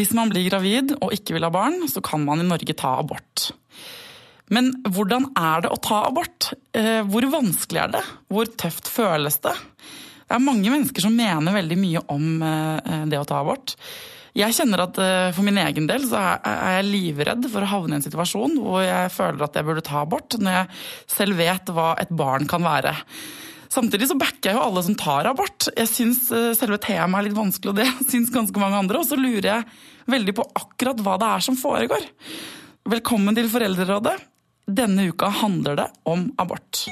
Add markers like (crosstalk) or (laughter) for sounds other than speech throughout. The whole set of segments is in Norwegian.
Hvis man blir gravid og ikke vil ha barn, så kan man i Norge ta abort. Men hvordan er det å ta abort? Eh, hvor vanskelig er det? Hvor tøft føles det? Det er mange mennesker som mener veldig mye om eh, det å ta abort. Jeg kjenner at eh, For min egen del så er jeg livredd for å havne i en situasjon hvor jeg føler at jeg burde ta abort, når jeg selv vet hva et barn kan være. Samtidig så backer jeg jo alle som tar abort. Jeg syns selve temaet er litt vanskelig, og det (laughs) syns ganske mange andre. Og så lurer jeg veldig på akkurat hva det er som foregår. Velkommen til Foreldrerådet. Denne uka handler det om abort.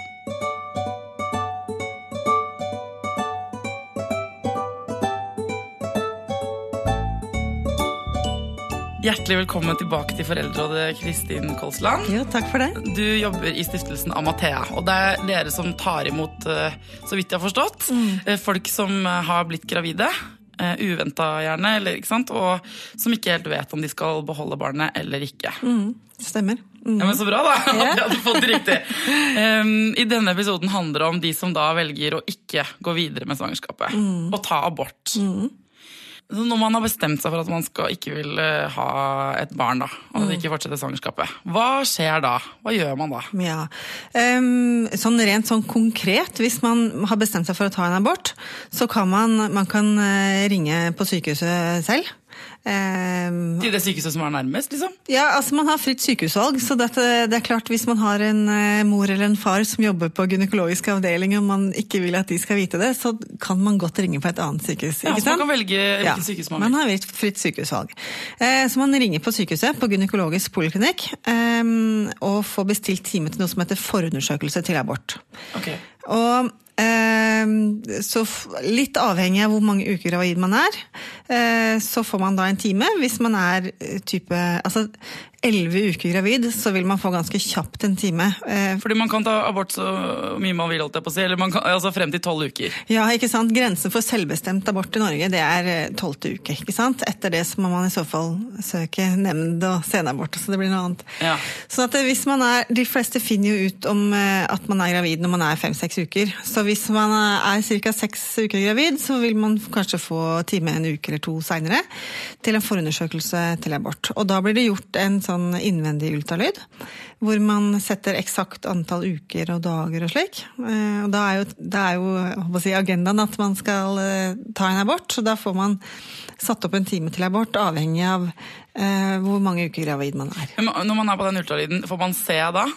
Hjertelig velkommen tilbake til Foreldrerådet, Kristin Kolsland. Jo, takk for det. Du jobber i stiftelsen Amathea, og det er dere som tar imot, eh, så vidt jeg har forstått, mm. folk som har blitt gravide. Uventa gjerne, eller, ikke sant? og som ikke helt vet om de skal beholde barnet eller ikke. Mm, stemmer. Mm. Ja, men Så bra, da! (laughs) At jeg hadde fått det riktig. Um, I denne episoden handler det om de som da velger å ikke gå videre med svangerskapet. Mm. Og ta abort. Mm. Når man har bestemt seg for at man skal, ikke vil eh, ha et barn, da, og mm. ikke fortsette svangerskapet, hva skjer da? Hva gjør man da? Ja, um, sånn Rent sånn konkret, hvis man har bestemt seg for å ta en abort, så kan man, man kan eh, ringe på sykehuset selv. Um, Til det sykehuset som er nærmest, liksom? Ja, altså man har fritt sykehusvalg. Så dette, det er klart hvis man har en uh, mor eller en far som jobber på gynekologisk avdeling og man ikke vil at de skal vite det, så kan man godt ringe på et annet sykehus. Ja, så man kan velge hvilket ja, sykehus man vil? Man har fritt sykehusvalg. Uh, så man ringer på sykehuset, på gynekologisk poliklinikk, um, og får bestilt time til noe som heter forundersøkelse til abort. Okay. Og så litt avhengig av hvor mange uker gravid man er, eh, så får man da en time. Hvis man er eh, type Altså elleve uker gravid, så vil man få ganske kjapt en time. Eh, Fordi man kan ta abort så mye man vil, holdt jeg på å si, eller kan, altså frem til tolv uker? Ja, ikke sant. Grensen for selvbestemt abort i Norge det er eh, tolvte uke. ikke sant? Etter det så må man i så fall søke nemnd og senabort, så det blir noe annet. Ja. Så at hvis man er, De fleste finner jo ut om eh, at man er gravid når man er fem-seks uker. Så hvis man er ca. seks uker gravid, så vil man kanskje få time en uke eller to seinere til en forundersøkelse til abort. Og da blir det gjort en sånn innvendig ultralyd. Hvor man setter eksakt antall uker og dager og slik. Eh, og da er jo, da er jo si, agendaen at man skal eh, ta en abort. Så da får man satt opp en time til abort, avhengig av eh, hvor mange uker gravid man er. Når man er på den ultralyden, får man se da?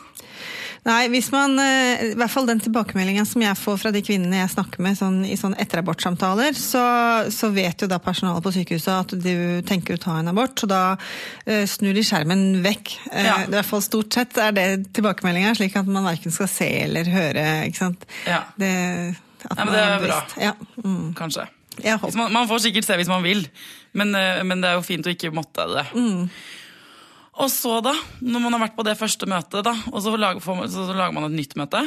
Nei, hvis man, eh, i hvert fall den tilbakemeldinga som jeg får fra de kvinnene jeg snakker med sånn, i sånn etterabortsamtaler, så, så vet jo da personalet på sykehuset at du tenker å ta en abort, så da uh, snur de skjermen vekk. Uh. I hvert fall stort sett er det tilbakemeldinga, slik at man verken skal se eller høre. ikke sant? Ja. Det, ja, men det er bra. Ja. Mm. Kanskje. Man, man, får sikkert se hvis man vil, men, men, det er jo fint å ikke måtte det. Mm. Og så, da, når man har vært på det første møtet, da, og så lager, så lager, man et nytt møte?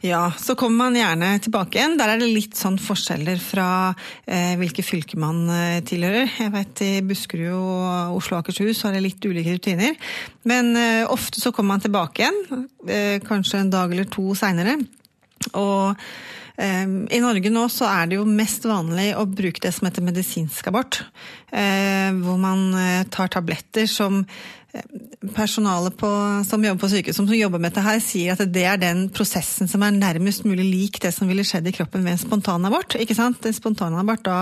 Ja, så kommer man gjerne tilbake igjen. Der er det litt sånn forskjeller fra eh, hvilke fylker man eh, tilhører. Jeg vet I Buskerud og Oslo og Akershus er det litt ulike rutiner. Men eh, ofte så kommer man tilbake igjen, eh, kanskje en dag eller to seinere. Og eh, i Norge nå så er det jo mest vanlig å bruke det som heter medisinsk abort. Eh, hvor man tar tabletter som personalet på, som jobber på sykehus, som jobber med dette her, sier at det er den prosessen som er nærmest mulig lik det som ville skjedd i kroppen ved en spontanabort. ikke sant? En spontanabort, da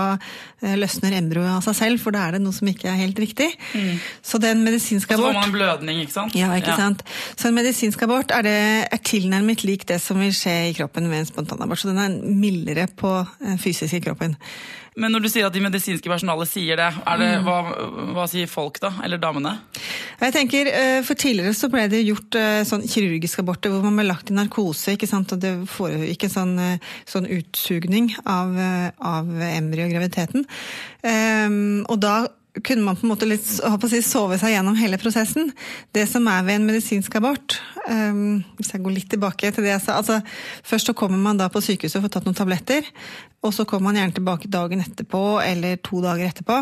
eh, løsner embryoet av seg selv, for da er det noe som ikke er helt riktig. Mm. Så den medisinske abort... Så får man blødning, ikke sant? Ja, ikke ja. sant. Så en medisinsk abort er, det, er tilnærmet lik det som vil skje i kroppen ved en spontanabort. Så den er mildere på den fysiske kroppen. Men når du sier at de medisinske personalet sier det, det mm. hva, hva, sier folk da? Eller damene? Jeg tenker, eh, For tidligere så ble det gjort eh, sånn kirurgiske aborter hvor man ble lagt i narkose. ikke sant? Og det foregikk en sånn, eh, sånn utsugning av, av embryo og graviditeten. Um, og da kunne man på en måte litt, si, sove seg gjennom hele prosessen. Det som er ved en medisinsk abort um, Hvis jeg går litt tilbake til det jeg sa altså, Først så kommer man da på sykehuset og får tatt noen tabletter. Og så kommer man gjerne tilbake dagen etterpå eller to dager etterpå,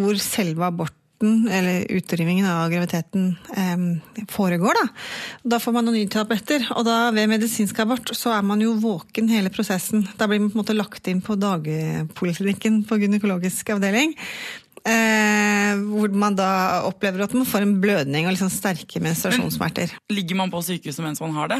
hvor selve aborten eller utrivingen av graviditeten eh, foregår. Da. da får man noen nye tabletter. Og da ved medisinsk abort så er man jo våken hele prosessen. Da blir man på en måte lagt inn på dagpoliklinikken på gynekologisk avdeling. Eh, hvor man da opplever at man får en blødning og liksom sterke menstruasjonssmerter. Ligger man på sykehuset mens man har det?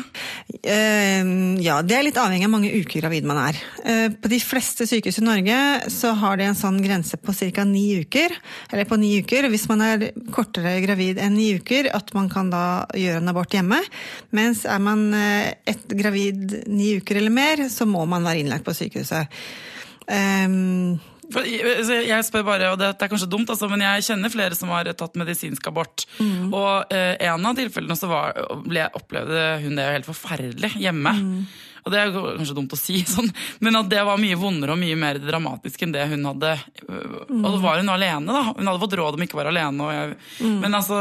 Eh, ja, det er litt avhengig av mange uker gravid man er. Eh, på de fleste sykehus i Norge så har de en sånn grense på ca. ni uker. Eller på ni uker. Hvis man er kortere gravid enn ni uker, at man kan da gjøre en abort hjemme. Mens er man eh, et gravid ni uker eller mer, så må man være innlagt på sykehuset. Um, jeg spør bare, og det er kanskje dumt, altså, men jeg kjenner flere som har tatt medisinsk abort. Mm. Og eh, en av tilfellene så var, ble, opplevde hun det helt forferdelig hjemme. Mm. Og det er kanskje dumt å si, (laughs) sånn, men at det var mye vondere og mye mer dramatisk enn det hun hadde. Mm. Og så var hun alene, da. Hun hadde fått råd om ikke å være alene. Jeg, mm. Men altså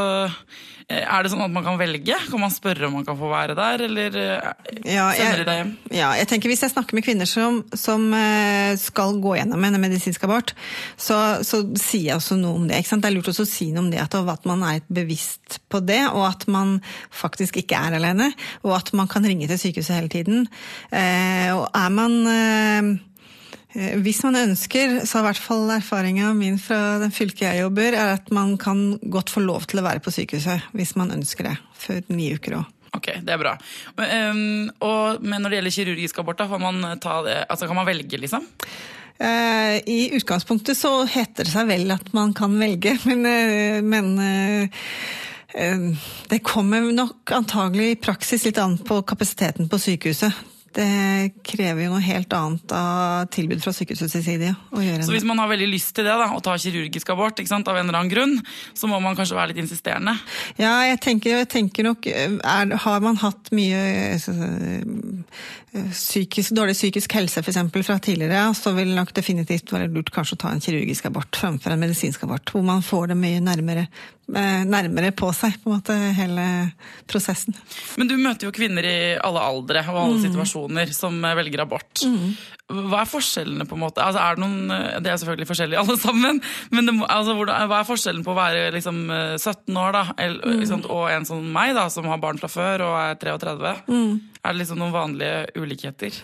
er det sånn at man kan velge? Kan man spørre om man kan få være der, eller eh, ja, sender de deg hjem? Ja, jeg tenker Hvis jeg snakker med kvinner som, som eh, skal gå gjennom en medisinsk abort, så, så, sier jeg også noe om det. Det er lurt også å si noe om det, at man er bevisst på det, og at man faktisk ikke er alene. Og at man kan ringe til sykehuset hele tiden. Og er man Eh, hvis man ønsker, så er i hvert fall erfaringa min fra den fylket jeg jobber, er at man kan godt få lov til å være på sykehuset hvis man ønsker det. Før ni uker òg. Ok, det er bra. Men, um, og, men når det gjelder kirurgisk abort, da, man det, altså kan man velge, liksom? Uh, I utgangspunktet så heter det seg vel at man kan velge, (laughs) men, uh, men uh, det kommer nok antagelig i praksis litt an på kapasiteten på sykehuset det krever jo noe helt annet av tilbud fra sykehusets side. så hvis man har veldig lyst til det, da, å ta kirurgisk abort sant, av en eller annen grunn, så må man kanskje være litt insisterende? Ja, jeg tenker, jeg tenker nok er, Har man hatt mye psykisk, dårlig psykisk helse for eksempel, fra tidligere, så vil det nok definitivt være lurt kanskje å ta en kirurgisk abort framfor en medisinsk abort. Hvor man får det mye nærmere, eh, nærmere på seg, på en måte, hele prosessen. Men du møter jo kvinner i alle aldre og alle mm. situasjoner som velger abort. Mm. Hva er forskjellene, på en måte? Altså, er det, noen, det er selvfølgelig forskjellig (laughs) alle sammen, men det, altså, hva er forskjellen på å være liksom, 17 år da, eller, mm. og en som meg, da, som har barn fra før og er 33? Mm. Er det liksom noen vanlige ulikheter?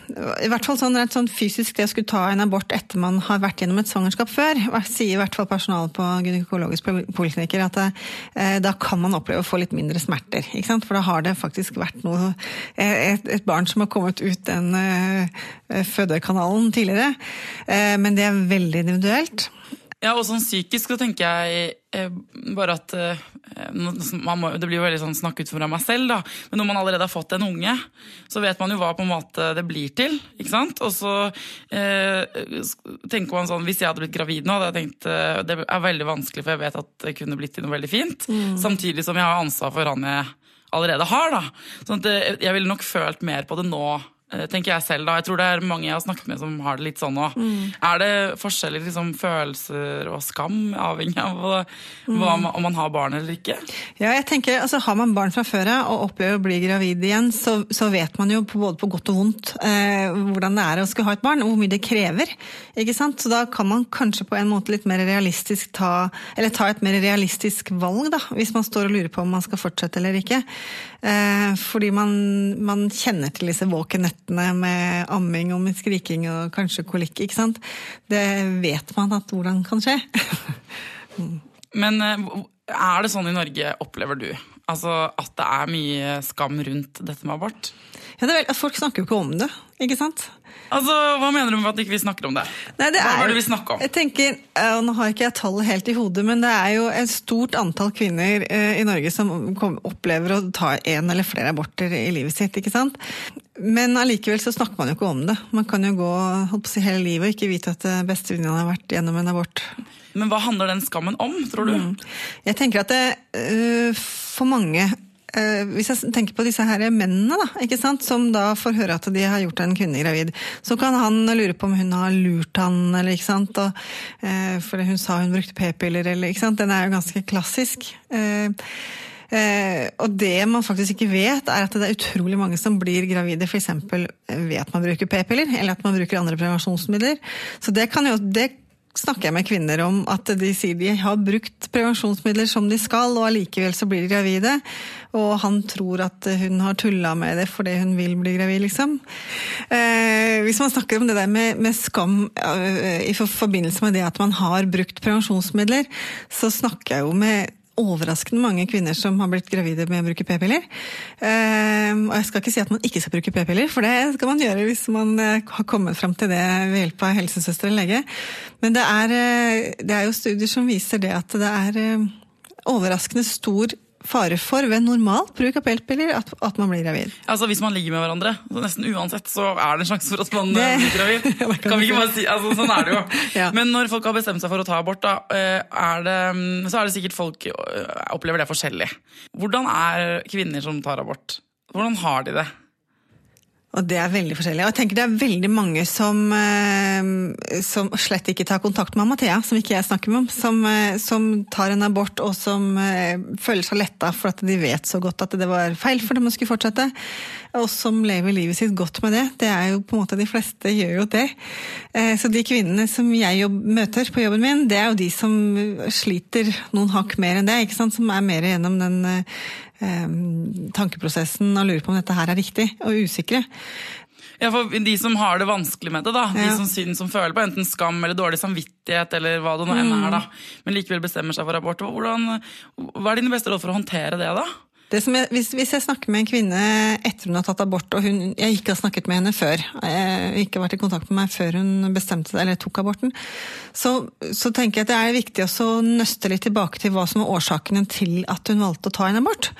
I hvert fall sånn rett sånn fysisk det å skulle ta en abort etter man har vært gjennom et svangerskap før, sier i hvert fall personalet på gynekologisk poliklinikker at eh, da kan man oppleve å få litt mindre smerter. Ikke sant? For da har det faktisk vært noe eh, et, et barn som har kommet ut den eh, fødekanalen tidligere. Eh, men det er veldig individuelt. Ja, og sånn psykisk så tenker jeg eh, bare at eh, må, Det blir jo veldig sånn snakk ut fra meg selv, da. Men når man allerede har fått en unge, så vet man jo hva på en måte det blir til. ikke sant? Og så eh, tenker man sånn Hvis jeg hadde blitt gravid nå, hadde jeg tenkt eh, det er veldig vanskelig, for jeg vet at det kunne blitt til noe veldig fint. Mm. Samtidig som jeg har ansvar for han jeg allerede har. da. Sånn at eh, jeg ville nok følt mer på det nå tenker jeg selv da. Jeg tror det er mange jeg har snakket med som har det litt sånn òg. Mm. Er det forskjellige liksom, følelser og skam, avhengig av hva, mm. om man har barn eller ikke? Ja, jeg tenker, altså Har man barn fra før av og opplever å bli gravid igjen, så, så vet man jo både på godt og vondt eh, hvordan det er å skulle ha et barn, og hvor mye det krever. ikke sant? Så da kan man kanskje på en måte litt mer realistisk ta, eller ta et mer realistisk valg, da, hvis man står og lurer på om man skal fortsette eller ikke. Eh, fordi man, man kjenner til disse våkenettene nettene med amming og med skriking og kanskje kolikk. ikke sant? Det vet man at hvordan kan skje. (laughs) Men eh, er det sånn i Norge, opplever du, altså at det er mye skam rundt dette med abort? Ja, det er vel, Folk snakker jo ikke om det, ikke sant? Altså, Hva mener du med at ikke vi ikke snakker om det? Nei, det Hva er det vi snakker om? Jeg tenker, og Nå har ikke jeg tallet helt i hodet, men det er jo et stort antall kvinner eh, i Norge som opplever å ta en eller flere aborter i livet sitt. ikke sant? Men allikevel så snakker man jo ikke om det. Man kan jo gå holdt på å si, hele livet og ikke vite at bestevenninna har vært gjennom en abort. Men hva handler den skammen om, tror du? Mm. Jeg tenker at det uh, for mange uh, Hvis jeg tenker på disse her mennene da, som da får høre at de har gjort en kvinne gravid, så kan han lure på om hun har lurt han, eller ikke sant. Og, uh, for hun sa hun brukte p-piller, eller ikke sant. Den er jo ganske klassisk. Eh, og det man faktisk ikke vet, er at det er utrolig mange som blir gravide f.eks. ved at man bruker p-piller, eller at man bruker andre prevensjonsmidler. Så det jo det snakker jeg med kvinner om at de sier de har brukt prevensjonsmidler som de skal, og allikevel så blir de gravide. Og han tror at hun har tulla med det fordi hun vil bli gravid, liksom. Eh, hvis man snakker om det der med, med skam eh, i forbindelse med det at man har brukt prevensjonsmidler, så snakker jeg jo med overraskende mange kvinner som har blitt gravide med å bruke p-piller. Ehm, og jeg skal ikke si at man ikke skal bruke p-piller, for det skal man gjøre hvis man eh, har kommet fram til det ved hjelp av helsesøster eller lege. Men det er, eh, det er jo studier som viser det at det er eh, overraskende stor fare for ved normal bruk av p-piller at, at, man blir gravid. Altså Hvis man ligger med hverandre, så nesten uansett, så er det en sjanse for at man det, blir gravid. (laughs) kan, kan vi ikke bare si, altså Sånn er det jo. (laughs) ja. Men når folk har bestemt seg for å ta abort, da, er det, så er det sikkert folk opplever det forskjellig. Hvordan er kvinner som tar abort? Hvordan har de det? Og det er veldig forskjellig. Og jeg tenker det er veldig mange som, eh, som slett ikke tar kontakt med Mathea, som ikke jeg snakker med om. Som, eh, som tar en abort og som eh, føler seg letta for at de vet så godt at det var feil for dem å skulle fortsette. Og som lever livet sitt godt med det. Det er jo på en måte De fleste gjør jo det. Så de kvinnene som jeg jobb, møter på jobben min, det er jo de som sliter noen hakk mer enn det. ikke sant? Som er mer gjennom den tankeprosessen og lurer på om dette her er riktig, og usikre. Ja, for De som har det vanskelig med det, da, ja. de som syns som føler på enten skam eller dårlig samvittighet, eller hva det nå enn er, da, mm. men likevel bestemmer seg for abort. Hvordan, hva er dine beste råd for å håndtere det? da? Jeg, hvis, hvis, jeg snakker med en kvinne etter hun har tatt abort, og hun, jeg ikke har snakket med henne før, jeg ikke vært i kontakt med meg før hun bestemte eller tok aborten, så, så tenker jeg at det er viktig å nøste litt tilbake til hva som er årsakene til at hun valgte å ta en abort.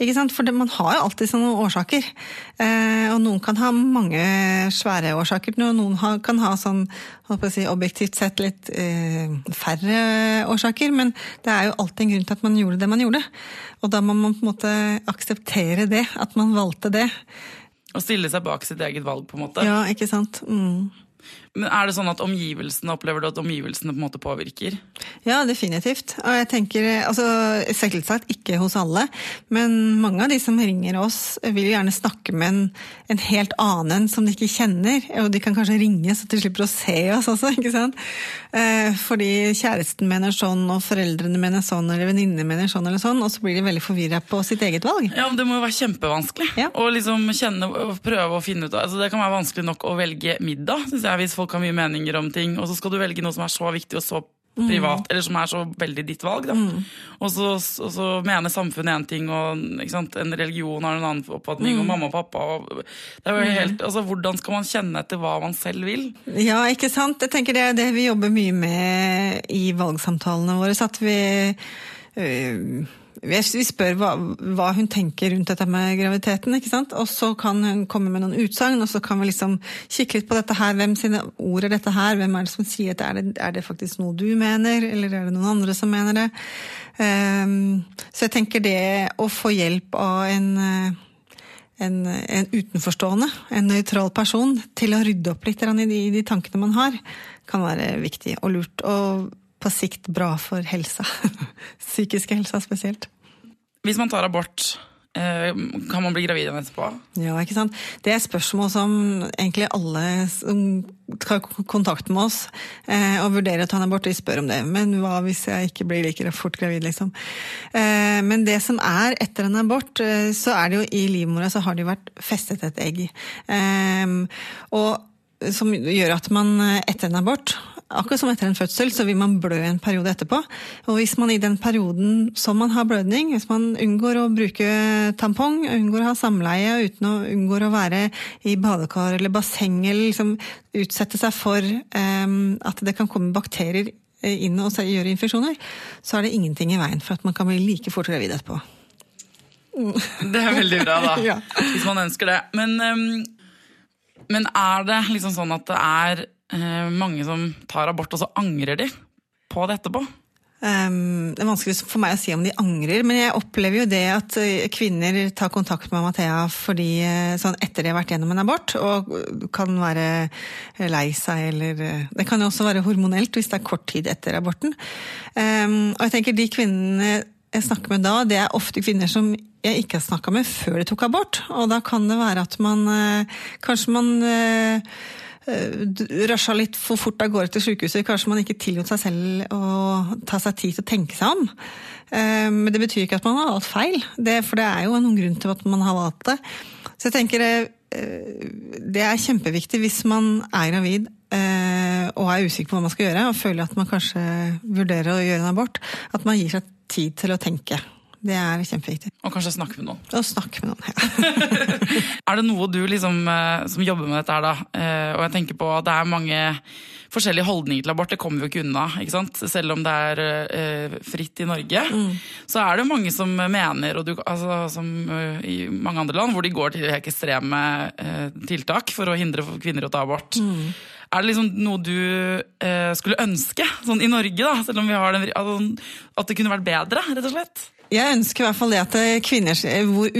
Ikke sant? For det, man har jo alltid sånne årsaker. Eh, og noen kan ha mange svære årsaker, og noen kan ha sånn si, objektivt sett litt eh, færre årsaker. Men det er jo alltid en grunn til at man gjorde det man gjorde. Og da må man på en måte akseptere det, at man valgte det. Og stille seg bak sitt eget valg, på en måte. Ja, ikke sant. Mm. Men Er det sånn at omgivelsene opplever du at omgivelsene på en måte påvirker? Ja, definitivt. Og jeg tenker, altså Selvsagt ikke hos alle, men mange av de som ringer oss, vil gjerne snakke med en, en helt annen som de ikke kjenner. Og de kan kanskje ringe så de slipper å se oss også, (laughs) ikke sant. Eh, fordi kjæresten mener sånn, og foreldrene mener sånn, eller venninnene mener sånn eller sånn, og så blir de veldig forvirra på sitt eget valg. Ja, men Det må jo være kjempevanskelig ja. å liksom kjenne prøve å finne ut av altså Det kan være vanskelig nok å velge middag, syns jeg, hvis folk har mye meninger om ting, og så skal du velge noe som er så viktig og så privat, mm. eller som er så veldig ditt valg. Mm. Og, så, og, så, mener samfunnet én ting, og en religion har en annen oppfatning, mm. og mamma og pappa og, det er jo mm. helt, altså, Hvordan skal man kjenne etter hva man selv vil? Ja, ikke sant. Jeg tenker Det er det vi jobber mye med i valgsamtalene våre. så at vi... Øh, vi spør hva, hva, hun tenker rundt dette med graviditeten, ikke sant? og så kan hun komme med noen utsagn, og så kan vi liksom kikke litt på dette her. Hvem sine ord er dette her? Hvem er det som sier at er det, er det faktisk noe du mener, eller er det noen andre som mener det? Um, så jeg tenker det å få hjelp av en, en, en utenforstående, en nøytral person, til å rydde opp litt i de, de tankene man har, kan være viktig og lurt. og på sikt bra for helsa. (laughs) Psykiske helsa spesielt. Hvis man tar abort, eh, kan man bli gravid igjen etterpå? Ja, ikke sant. Det er spørsmål som egentlig alle som tar kontakt med oss eh, og vurderer å ta en abort, de spør om det. Men hva hvis jeg ikke blir like fort gravid, liksom? Eh, men det som er etter en abort, så er det jo i livmora så har det jo vært festet et egg. Og som gjør at man etter en abort Akkurat som etter en fødsel, så vil man blø en periode etterpå. Og hvis man i den perioden som man har blødning, hvis man unngår å bruke tampong, unngår å ha samleie, uten å unngår å være i badekar eller basseng, eller liksom utsette seg for um, at det kan komme bakterier inn og gjøre infeksjoner, så er det ingenting i veien for at man kan bli like fort gravid etterpå. (laughs) Det er veldig bra, da. (laughs) ja. Hvis man ønsker det. Men, um, men er det liksom sånn at det er mange som tar abort, og så angrer de på det etterpå? Um, det er vanskelig for meg å si om de angrer, men jeg opplever jo det at eh, kvinner tar kontakt med Mathea fordi, eh, sånn etter de har vært gjennom en abort, og kan være lei seg eller Det kan jo også være hormonelt hvis det er kort tid etter aborten. Um, og jeg tenker de kvinnene jeg snakker med da, det er ofte kvinner som jeg ikke har snakka med før de tok abort. Og da kan det være at man kanskje man rusha litt for fort av gårde til sykehuset. Kanskje man ikke tillot seg selv å ta seg tid til å tenke seg om. Men det betyr ikke at man har valgt feil, det, for det er jo noen grunn til at man har valgt det. Så jeg tenker det er kjempeviktig hvis man er gravid og er usikker på hva man skal gjøre, og føler at man kanskje vurderer å gjøre en abort, at man gir seg tid til å tenke. Det er kjempeviktig. Og kanskje snakke med noen. Og snakke med noen, ja. (laughs) er det noe du liksom, som jobber med dette her, da, og jeg tenker på at det er mange forskjellige holdninger til abort, det kommer vi jo ikke unna. ikke sant? Selv om det er eh, fritt i Norge, mm. så er det mange som mener, og du, altså, som i mange andre land, hvor de går til helt ekstreme eh, tiltak for å hindre kvinner å ta abort. Mm. Er det liksom noe du eh, skulle ønske sånn i Norge, da, selv om vi har den, altså, at det kunne vært bedre, rett og slett? Jeg ønsker i hvert fall det at kvinner,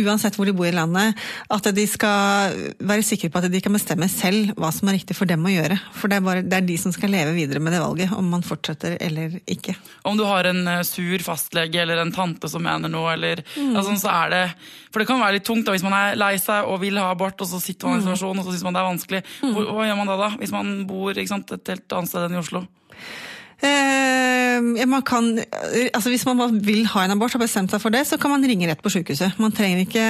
uansett hvor de bor i landet, at de skal være sikre på at de kan bestemme selv hva som er riktig for dem å gjøre. For det er, bare, det er de som skal leve videre med det valget, om man fortsetter eller ikke. Om du har en sur fastlege eller en tante som mener noe, eller mm. altså, så er det For det kan være litt tungt da, hvis man er lei seg og vil ha abort, og så sitter man i en mm. situasjon og så syns man det er vanskelig. Hvor, Hva, hva, gjør man da, da? Hvis man bor sant, et helt annet sted enn i Oslo? Eh, man kan, altså hvis man vil ha en abort og har bestemt seg for det, så kan man ringe rett på sykehuset. Man trenger ikke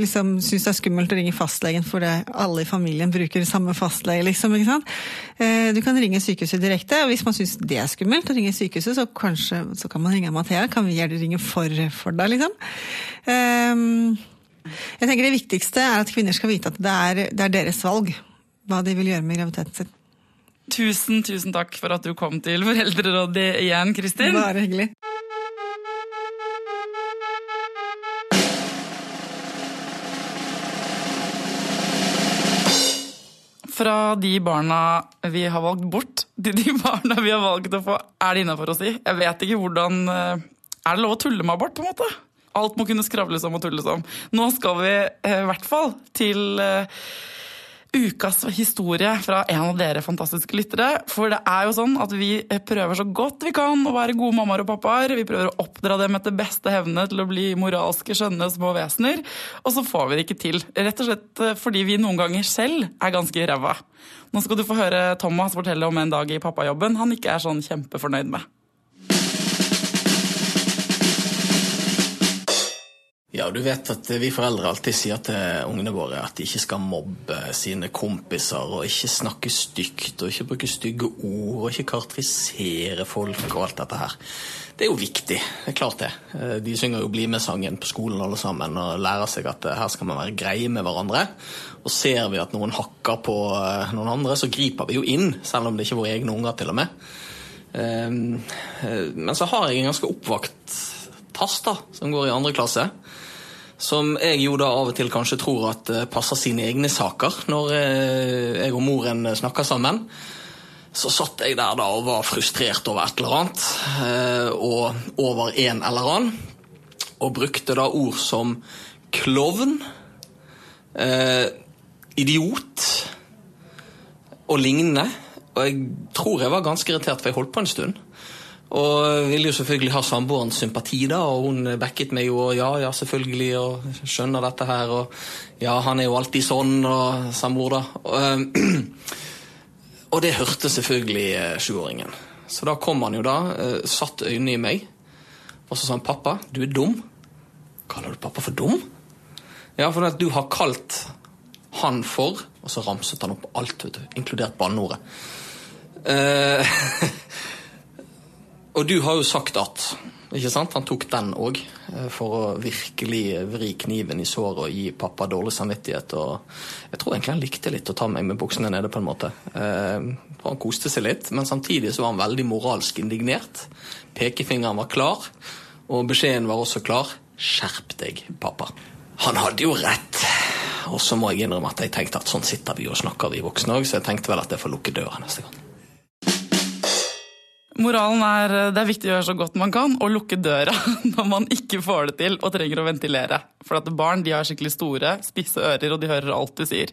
liksom, synes det er skummelt å ringe fastlegen fordi alle i familien bruker samme fastlege. Liksom, eh, du kan ringe sykehuset direkte, og hvis man syns det er skummelt å ringe sykehuset, så kanskje så kan man ringe Mathea. Kan vi gjerne ringe for, for deg, liksom? Eh, jeg tenker Det viktigste er at kvinner skal vite at det er, det er deres valg hva de vil gjøre med graviditeten sin. Tusen, tusen takk for at du kom til Foreldrerådet igjen, Kristin. Bare hyggelig. Fra de barna vi har valgt bort, til de (laughs) barna vi har valgt å få, er det innafor å si. Jeg vet ikke hvordan eh, Er det lov å tulle med abort, på en måte? Alt må kunne skravles om og tulles om. Nå skal vi eh, i hvert fall til eh, ukas historie fra en av dere fantastiske lyttere. For det er jo sånn at vi prøver så godt vi kan å være gode mammaer og pappaer. Vi prøver å oppdra dem etter beste hevne til å bli moralske, skjønne små vesener. Og så får vi det ikke til. Rett og slett fordi vi noen ganger selv er ganske ræva. Nå skal du få høre Thomas fortelle om en dag i pappajobben han ikke er sånn kjempefornøyd med. Ja, du vet at vi foreldre alltid sier til ungene våre at de ikke skal mobbe sine kompiser, og ikke snakke stygt, og ikke bruke stygge ord, og ikke karakterisere folk og alt dette her. Det er jo viktig. Det er klart det. Eh, de synger jo Bli med-sangen på skolen alle sammen og lærer seg at eh, her skal man være greie med hverandre. Og ser vi at noen hakker på eh, noen andre, så griper vi jo inn, selv om det ikke er våre egne unger, til og med. Men så har jeg en ganske oppvakt tass da, som går i andre klasse. Som jeg jo da av og til kanskje tror at eh, passer sine egne saker når eh, jeg og moren snakker sammen. Så satt jeg der da og var frustrert over et eller annet, eh, og over en eller annen. Og brukte da ord som klovn, idiot og lignende. Og jeg tror jeg var ganske irritert, for jeg holdt på en stund. Og ville jo selvfølgelig ha samboerens sympati, da, og hun backet meg jo. Og ja, ja, selvfølgelig, og skjønner dette her, og ja, han er jo alltid sånn, og samboer, da. Og, (clears throat) og det hørte selvfølgelig eh, sjuåringen. Så da kom han jo da, eh, satt øynene i meg, og så sa han 'pappa, du er dum'. Kaller du pappa for dum? Ja, for du har kalt han for Og så ramset han opp alt, vet du, inkludert banneordet. Uh, (laughs) Og du har jo sagt at ikke sant? Han tok den òg, eh, for å virkelig vri kniven i såret og gi pappa dårlig samvittighet. Og jeg tror egentlig han likte litt å ta meg med buksene nede, på en måte. Eh, han koste seg litt, men samtidig så var han veldig moralsk indignert. Pekefingeren var klar, og beskjeden var også klar. Skjerp deg, pappa. Han hadde jo rett. Og så må jeg innrømme at jeg tenkte at sånn sitter vi og snakker, vi voksne òg, så jeg tenkte vel at jeg får lukke døra neste gang. Moralen er det er viktig å gjøre så godt man kan, og lukke døra (laughs) når man ikke får det til og trenger å ventilere. For at barn de har skikkelig store, spisse ører, og de hører alt du sier.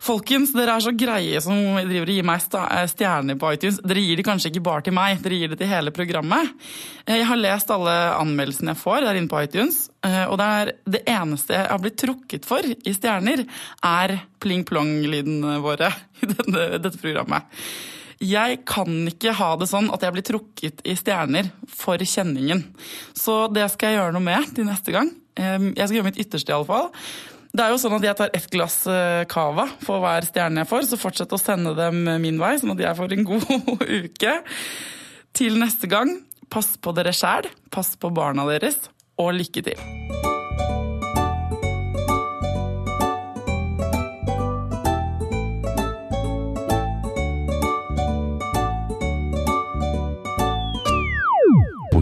Folkens, dere er så greie som driver og gir meg stjerner på iTunes. Dere gir det kanskje ikke bare til meg, dere gir det til hele programmet. Eh, Jeg har lest alle anmeldelsene jeg får der inne på iTunes, eh, og det, det eneste jeg har blitt trukket for i stjerner, er pling-plong-lydene våre (laughs) i dette programmet. Jeg kan ikke ha det sånn at jeg blir trukket i stjerner for kjenningen. Så det skal jeg gjøre noe med til neste gang. Jeg skal gjøre mitt ytterste, iallfall. Det er jo sånn at Jeg tar ett glass eh, cava for hver stjerne jeg får, så fortsett å sende dem min vei, sånn at jeg får en (laughs) god uke. Til neste gang, pass på dere sjæl, pass på barna deres, og lykke til.